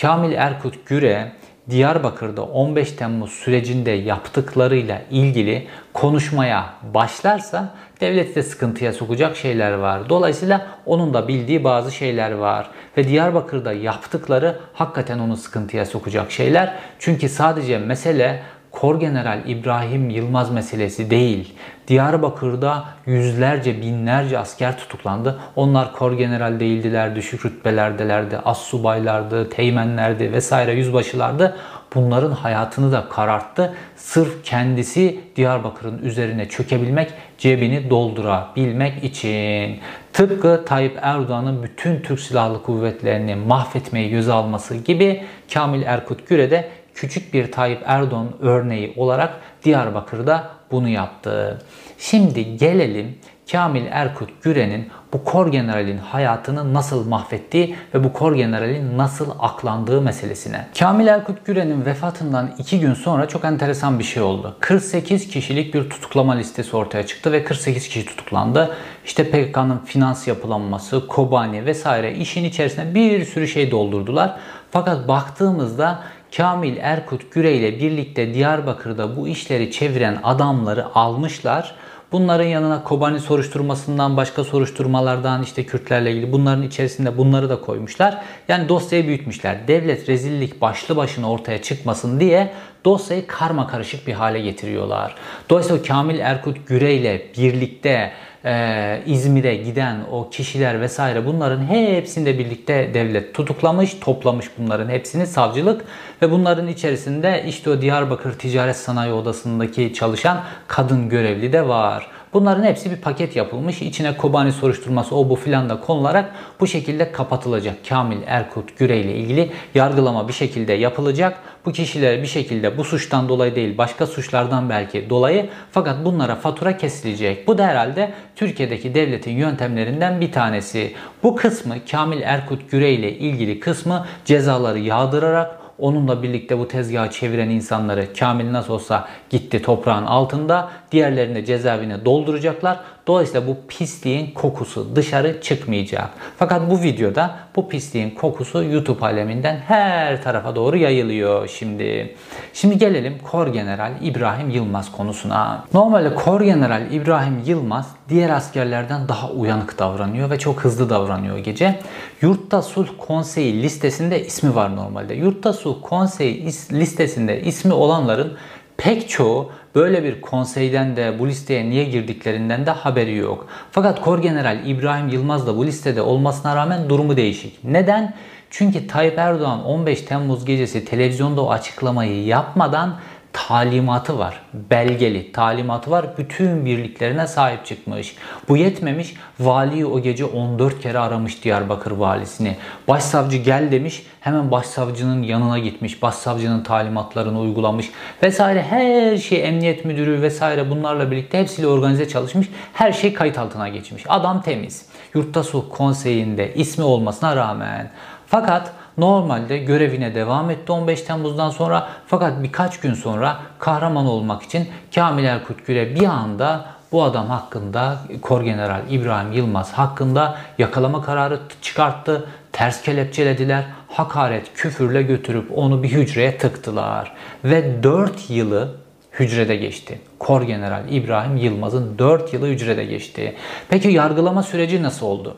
Kamil Erkut Güre Diyarbakır'da 15 Temmuz sürecinde yaptıklarıyla ilgili konuşmaya başlarsa devleti de sıkıntıya sokacak şeyler var. Dolayısıyla onun da bildiği bazı şeyler var. Ve Diyarbakır'da yaptıkları hakikaten onu sıkıntıya sokacak şeyler. Çünkü sadece mesele Kor General İbrahim Yılmaz meselesi değil. Diyarbakır'da yüzlerce, binlerce asker tutuklandı. Onlar kor general değildiler, düşük rütbelerdelerdi, as subaylardı, teğmenlerdi vesaire yüzbaşılardı. Bunların hayatını da kararttı. Sırf kendisi Diyarbakır'ın üzerine çökebilmek, cebini doldurabilmek için. Tıpkı Tayyip Erdoğan'ın bütün Türk Silahlı Kuvvetlerini mahvetmeyi göze alması gibi Kamil Erkut Güre de küçük bir Tayyip Erdoğan örneği olarak Diyarbakır'da bunu yaptı. Şimdi gelelim Kamil Erkut Güren'in bu kor generalin hayatını nasıl mahvettiği ve bu kor generalin nasıl aklandığı meselesine. Kamil Erkut Güren'in vefatından 2 gün sonra çok enteresan bir şey oldu. 48 kişilik bir tutuklama listesi ortaya çıktı ve 48 kişi tutuklandı. İşte PKK'nın finans yapılanması, Kobani vesaire işin içerisine bir sürü şey doldurdular. Fakat baktığımızda Kamil Erkut Güre ile birlikte Diyarbakır'da bu işleri çeviren adamları almışlar. Bunların yanına Kobani soruşturmasından başka soruşturmalardan işte Kürtlerle ilgili bunların içerisinde bunları da koymuşlar. Yani dosyayı büyütmüşler. Devlet rezillik başlı başına ortaya çıkmasın diye dosyayı karma karışık bir hale getiriyorlar. Dolayısıyla Kamil Erkut Güre ile birlikte e, İzmir'e giden o kişiler vesaire bunların hepsinde birlikte devlet tutuklamış, toplamış bunların hepsini savcılık ve bunların içerisinde işte o Diyarbakır Ticaret Sanayi Odası'ndaki çalışan kadın görevli de var. Bunların hepsi bir paket yapılmış. İçine Kobani soruşturması o bu filan da konularak bu şekilde kapatılacak. Kamil Erkut Güre ile ilgili yargılama bir şekilde yapılacak. Bu kişiler bir şekilde bu suçtan dolayı değil başka suçlardan belki dolayı fakat bunlara fatura kesilecek. Bu da herhalde Türkiye'deki devletin yöntemlerinden bir tanesi. Bu kısmı Kamil Erkut Güre ile ilgili kısmı cezaları yağdırarak Onunla birlikte bu tezgahı çeviren insanları Kamil nasıl olsa gitti toprağın altında. Diğerlerini cezaevine dolduracaklar. Dolayısıyla bu pisliğin kokusu dışarı çıkmayacak. Fakat bu videoda bu pisliğin kokusu YouTube aleminden her tarafa doğru yayılıyor şimdi. Şimdi gelelim Kor General İbrahim Yılmaz konusuna. Normalde Kor General İbrahim Yılmaz diğer askerlerden daha uyanık davranıyor ve çok hızlı davranıyor gece. Yurtta Sulh Konseyi listesinde ismi var normalde. Yurtta Sulh Konseyi listesinde ismi olanların pek çoğu böyle bir konseyden de bu listeye niye girdiklerinden de haberi yok. Fakat Kor General İbrahim Yılmaz da bu listede olmasına rağmen durumu değişik. Neden? Çünkü Tayyip Erdoğan 15 Temmuz gecesi televizyonda o açıklamayı yapmadan talimatı var. Belgeli talimatı var. Bütün birliklerine sahip çıkmış. Bu yetmemiş. Valiyi o gece 14 kere aramış Diyarbakır valisini. Başsavcı gel demiş. Hemen başsavcının yanına gitmiş. Başsavcının talimatlarını uygulamış. Vesaire her şey emniyet müdürü vesaire bunlarla birlikte hepsiyle organize çalışmış. Her şey kayıt altına geçmiş. Adam temiz. Yurtta Sulh Konseyi'nde ismi olmasına rağmen. Fakat Normalde görevine devam etti 15 Temmuz'dan sonra fakat birkaç gün sonra kahraman olmak için Kamil Erkut Güle bir anda bu adam hakkında Kor General İbrahim Yılmaz hakkında yakalama kararı çıkarttı. Ters kelepçelediler. Hakaret, küfürle götürüp onu bir hücreye tıktılar. Ve 4 yılı hücrede geçti. Kor General İbrahim Yılmaz'ın 4 yılı hücrede geçti. Peki yargılama süreci nasıl oldu?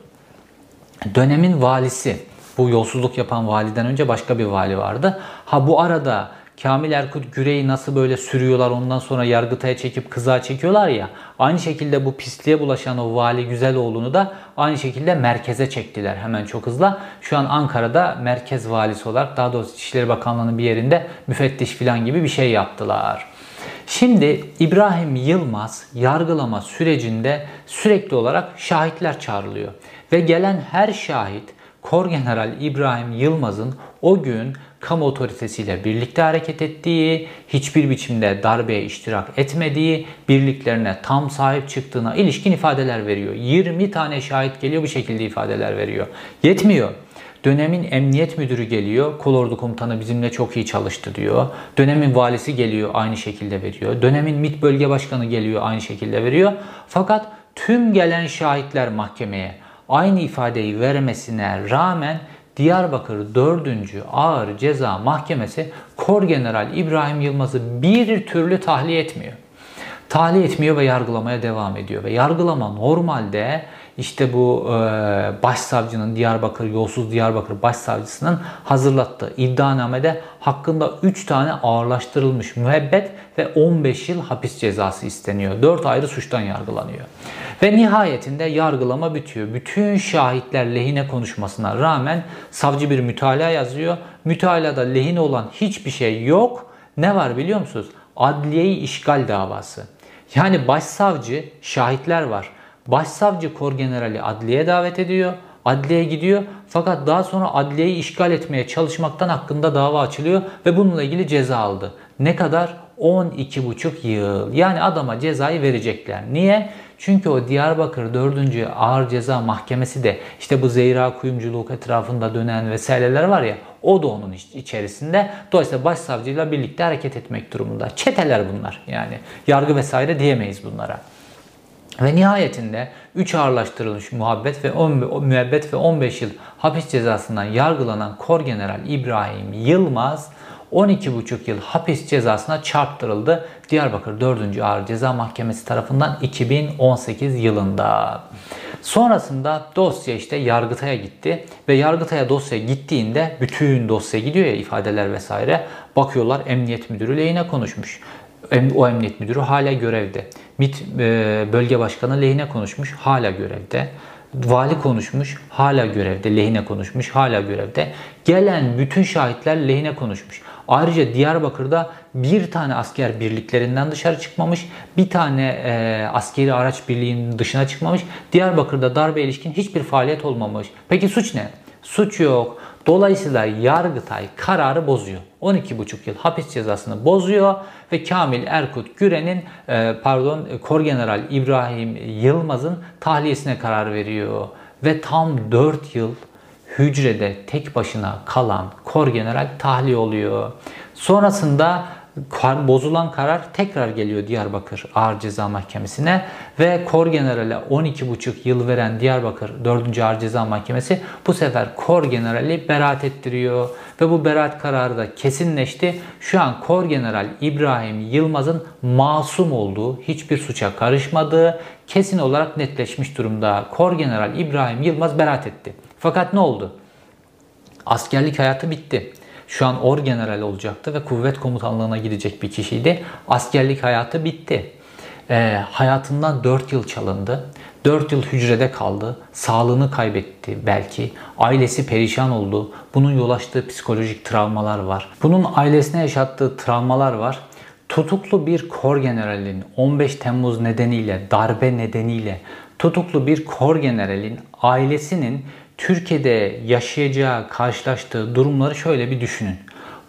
Dönemin valisi bu yolsuzluk yapan validen önce başka bir vali vardı. Ha bu arada Kamil Erkut Güre'yi nasıl böyle sürüyorlar ondan sonra Yargıtay'a çekip kıza çekiyorlar ya. Aynı şekilde bu pisliğe bulaşan o vali Güzeloğlu'nu da aynı şekilde merkeze çektiler hemen çok hızlı. Şu an Ankara'da merkez valisi olarak daha doğrusu İçişleri Bakanlığı'nın bir yerinde müfettiş falan gibi bir şey yaptılar. Şimdi İbrahim Yılmaz yargılama sürecinde sürekli olarak şahitler çağrılıyor. Ve gelen her şahit Korgeneral İbrahim Yılmaz'ın o gün kamu otoritesiyle birlikte hareket ettiği, hiçbir biçimde darbeye iştirak etmediği, birliklerine tam sahip çıktığına ilişkin ifadeler veriyor. 20 tane şahit geliyor bu şekilde ifadeler veriyor. Yetmiyor. Dönemin emniyet müdürü geliyor. Kolordu komutanı bizimle çok iyi çalıştı diyor. Dönemin valisi geliyor aynı şekilde veriyor. Dönemin MİT bölge başkanı geliyor aynı şekilde veriyor. Fakat tüm gelen şahitler mahkemeye aynı ifadeyi vermesine rağmen Diyarbakır 4. Ağır Ceza Mahkemesi Korgeneral İbrahim Yılmaz'ı bir türlü tahliye etmiyor. Tahliye etmiyor ve yargılamaya devam ediyor. Ve yargılama normalde işte bu e, başsavcının Diyarbakır, yolsuz Diyarbakır başsavcısının hazırlattığı iddianamede hakkında 3 tane ağırlaştırılmış müebbet ve 15 yıl hapis cezası isteniyor. 4 ayrı suçtan yargılanıyor. Ve nihayetinde yargılama bitiyor. Bütün şahitler lehine konuşmasına rağmen savcı bir mütalaa yazıyor. Mütalada lehine olan hiçbir şey yok. Ne var biliyor musunuz? Adliyeyi işgal davası. Yani başsavcı şahitler var. Başsavcı kor generali adliye davet ediyor. Adliyeye gidiyor fakat daha sonra adliyeyi işgal etmeye çalışmaktan hakkında dava açılıyor ve bununla ilgili ceza aldı. Ne kadar? 12,5 yıl. Yani adama cezayı verecekler. Niye? Çünkü o Diyarbakır 4. Ağır Ceza Mahkemesi de işte bu Zeyra kuyumculuk etrafında dönen vesaireler var ya o da onun içerisinde. Dolayısıyla başsavcıyla birlikte hareket etmek durumunda. Çeteler bunlar yani. Yargı vesaire diyemeyiz bunlara. Ve nihayetinde 3 ağırlaştırılmış muhabbet ve 10, müebbet ve 15 yıl hapis cezasından yargılanan Kor General İbrahim Yılmaz 12,5 yıl hapis cezasına çarptırıldı. Diyarbakır 4. Ağır Ceza Mahkemesi tarafından 2018 yılında. Sonrasında dosya işte Yargıtay'a gitti ve Yargıtay'a dosya gittiğinde bütün dosya gidiyor ya ifadeler vesaire bakıyorlar emniyet müdürü lehine konuşmuş. O emniyet müdürü hala görevde. MİT e, bölge başkanı lehine konuşmuş hala görevde. Vali konuşmuş, hala görevde, lehine konuşmuş, hala görevde. Gelen bütün şahitler lehine konuşmuş. Ayrıca Diyarbakır'da bir tane asker birliklerinden dışarı çıkmamış, bir tane e, askeri araç birliğinin dışına çıkmamış. Diyarbakır'da darbe ilişkin hiçbir faaliyet olmamış. Peki suç ne? Suç yok. Dolayısıyla Yargıtay kararı bozuyor. 12,5 yıl hapis cezasını bozuyor ve Kamil Erkut Güren'in e, pardon Korgeneral İbrahim Yılmaz'ın tahliyesine karar veriyor. Ve tam 4 yıl hücrede tek başına kalan Korgeneral tahliye oluyor. Sonrasında bozulan karar tekrar geliyor Diyarbakır Ağır Ceza Mahkemesi'ne ve Kor General'e 12,5 yıl veren Diyarbakır 4. Ağır Ceza Mahkemesi bu sefer Kor General'i beraat ettiriyor ve bu beraat kararı da kesinleşti. Şu an Kor General İbrahim Yılmaz'ın masum olduğu, hiçbir suça karışmadığı kesin olarak netleşmiş durumda. Kor General İbrahim Yılmaz beraat etti. Fakat ne oldu? Askerlik hayatı bitti. Şu an orgeneral olacaktı ve kuvvet komutanlığına gidecek bir kişiydi. Askerlik hayatı bitti. E, hayatından 4 yıl çalındı. 4 yıl hücrede kaldı. Sağlığını kaybetti belki. Ailesi perişan oldu. Bunun yol açtığı psikolojik travmalar var. Bunun ailesine yaşattığı travmalar var. Tutuklu bir kor generalin 15 Temmuz nedeniyle, darbe nedeniyle tutuklu bir kor generalin ailesinin Türkiye'de yaşayacağı, karşılaştığı durumları şöyle bir düşünün.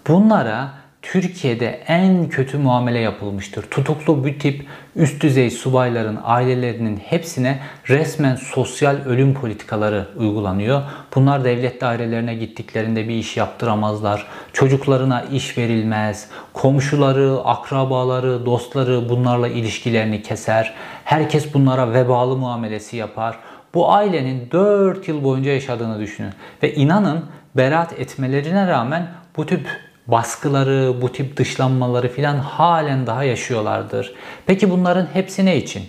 Bunlara Türkiye'de en kötü muamele yapılmıştır. Tutuklu bu tip üst düzey subayların ailelerinin hepsine resmen sosyal ölüm politikaları uygulanıyor. Bunlar devlet dairelerine gittiklerinde bir iş yaptıramazlar. Çocuklarına iş verilmez. Komşuları, akrabaları, dostları bunlarla ilişkilerini keser. Herkes bunlara vebalı muamelesi yapar. Bu ailenin 4 yıl boyunca yaşadığını düşünün. Ve inanın beraat etmelerine rağmen bu tip baskıları, bu tip dışlanmaları filan halen daha yaşıyorlardır. Peki bunların hepsi ne için?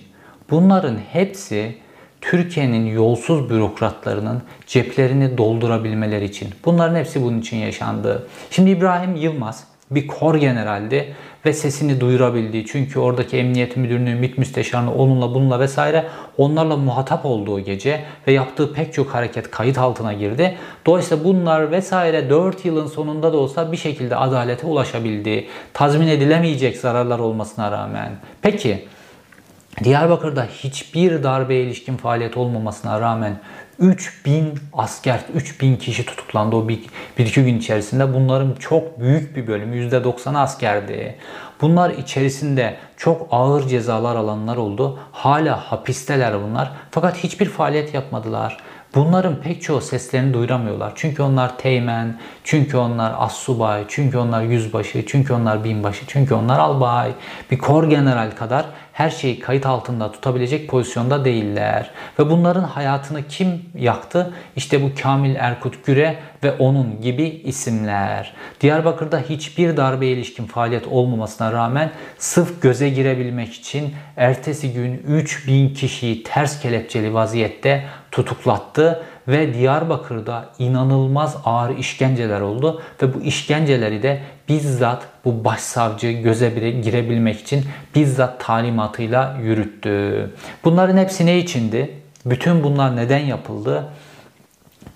Bunların hepsi Türkiye'nin yolsuz bürokratlarının ceplerini doldurabilmeleri için. Bunların hepsi bunun için yaşandı. Şimdi İbrahim Yılmaz bir kor generaldi ve sesini duyurabildiği çünkü oradaki emniyet müdürünü, MİT müsteşarını onunla bununla vesaire onlarla muhatap olduğu gece ve yaptığı pek çok hareket kayıt altına girdi. Dolayısıyla bunlar vesaire 4 yılın sonunda da olsa bir şekilde adalete ulaşabildi. Tazmin edilemeyecek zararlar olmasına rağmen. Peki Diyarbakır'da hiçbir darbe ilişkin faaliyet olmamasına rağmen 3000 asker, 3000 kişi tutuklandı o bir, bir iki gün içerisinde. Bunların çok büyük bir bölümü %90'ı askerdi. Bunlar içerisinde çok ağır cezalar alanlar oldu. Hala hapisteler bunlar. Fakat hiçbir faaliyet yapmadılar. Bunların pek çoğu seslerini duyuramıyorlar. Çünkü onlar teğmen, çünkü onlar assubay, çünkü onlar yüzbaşı, çünkü onlar binbaşı, çünkü onlar albay. Bir kor general kadar her şeyi kayıt altında tutabilecek pozisyonda değiller. Ve bunların hayatını kim yaktı? İşte bu Kamil Erkut Güre ve onun gibi isimler. Diyarbakır'da hiçbir darbe ilişkin faaliyet olmamasına rağmen sırf göze girebilmek için ertesi gün 3000 kişiyi ters kelepçeli vaziyette tutuklattı ve Diyarbakır'da inanılmaz ağır işkenceler oldu ve bu işkenceleri de bizzat bu başsavcı göze girebilmek için bizzat talimatıyla yürüttü. Bunların hepsi ne içindi? Bütün bunlar neden yapıldı?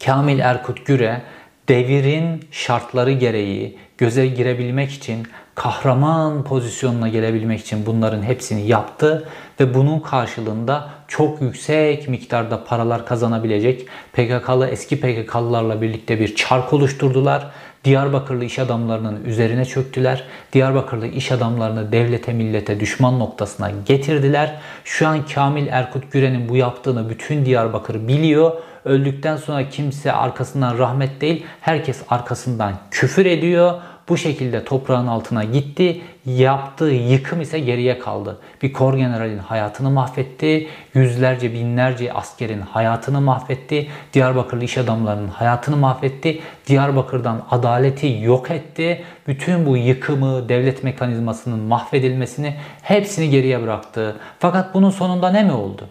Kamil Erkut Güre devirin şartları gereği göze girebilmek için kahraman pozisyonuna gelebilmek için bunların hepsini yaptı ve bunun karşılığında çok yüksek miktarda paralar kazanabilecek PKK'lı eski PKK'lılarla birlikte bir çark oluşturdular. Diyarbakırlı iş adamlarının üzerine çöktüler. Diyarbakırlı iş adamlarını devlete millete düşman noktasına getirdiler. Şu an Kamil Erkut Güren'in bu yaptığını bütün Diyarbakır biliyor. Öldükten sonra kimse arkasından rahmet değil, herkes arkasından küfür ediyor bu şekilde toprağın altına gitti. Yaptığı yıkım ise geriye kaldı. Bir kor generalin hayatını mahvetti. Yüzlerce binlerce askerin hayatını mahvetti. Diyarbakırlı iş adamlarının hayatını mahvetti. Diyarbakır'dan adaleti yok etti. Bütün bu yıkımı, devlet mekanizmasının mahvedilmesini hepsini geriye bıraktı. Fakat bunun sonunda ne mi oldu?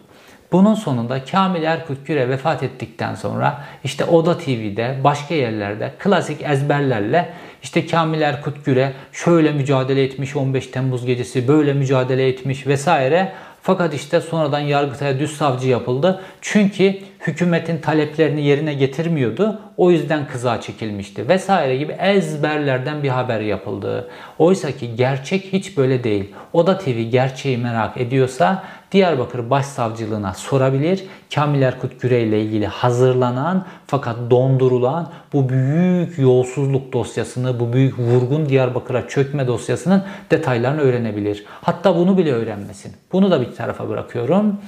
Bunun sonunda Kamil Erkut Güre vefat ettikten sonra işte Oda TV'de başka yerlerde klasik ezberlerle işte Kamil Erkut şöyle mücadele etmiş 15 Temmuz gecesi böyle mücadele etmiş vesaire. Fakat işte sonradan Yargıtay'a düz savcı yapıldı. Çünkü hükümetin taleplerini yerine getirmiyordu. O yüzden kıza çekilmişti vesaire gibi ezberlerden bir haber yapıldı. Oysa ki gerçek hiç böyle değil. Oda TV gerçeği merak ediyorsa Diyarbakır Başsavcılığına sorabilir. Kamil Erkut Güre ile ilgili hazırlanan fakat dondurulan bu büyük yolsuzluk dosyasını, bu büyük vurgun Diyarbakır'a çökme dosyasının detaylarını öğrenebilir. Hatta bunu bile öğrenmesin. Bunu da bir tarafa bırakıyorum.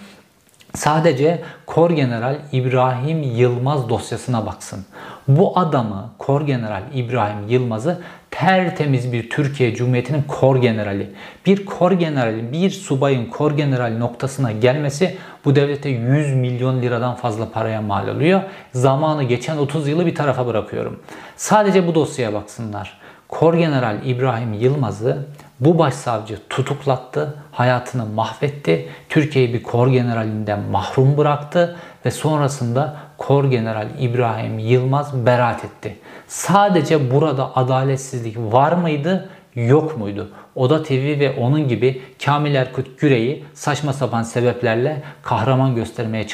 Sadece Kor General İbrahim Yılmaz dosyasına baksın. Bu adamı Kor General İbrahim Yılmaz'ı tertemiz bir Türkiye Cumhuriyeti'nin kor generali. Bir kor generali, bir subayın kor generali noktasına gelmesi bu devlete 100 milyon liradan fazla paraya mal oluyor. Zamanı geçen 30 yılı bir tarafa bırakıyorum. Sadece bu dosyaya baksınlar. Kor General İbrahim Yılmaz'ı bu başsavcı tutuklattı, hayatını mahvetti, Türkiye'yi bir kor generalinden mahrum bıraktı ve sonrasında Kor General İbrahim Yılmaz beraat etti. Sadece burada adaletsizlik var mıydı? Yok muydu? Oda TV ve onun gibi Kamil Erkut Güre'yi saçma sapan sebeplerle kahraman göstermeye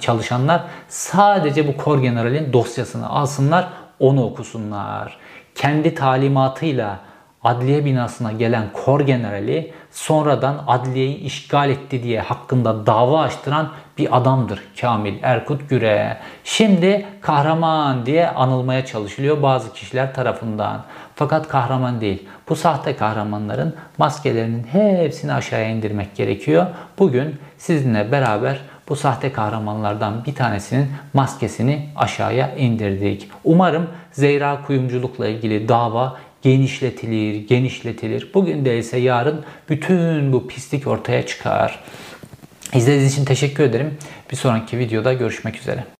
çalışanlar sadece bu Kor General'in dosyasını alsınlar, onu okusunlar. Kendi talimatıyla adliye binasına gelen kor generali sonradan adliyeyi işgal etti diye hakkında dava açtıran bir adamdır Kamil Erkut Güre. Şimdi kahraman diye anılmaya çalışılıyor bazı kişiler tarafından. Fakat kahraman değil. Bu sahte kahramanların maskelerinin hepsini aşağıya indirmek gerekiyor. Bugün sizinle beraber bu sahte kahramanlardan bir tanesinin maskesini aşağıya indirdik. Umarım Zeyra kuyumculukla ilgili dava genişletilir, genişletilir. Bugün değilse yarın bütün bu pislik ortaya çıkar. İzlediğiniz için teşekkür ederim. Bir sonraki videoda görüşmek üzere.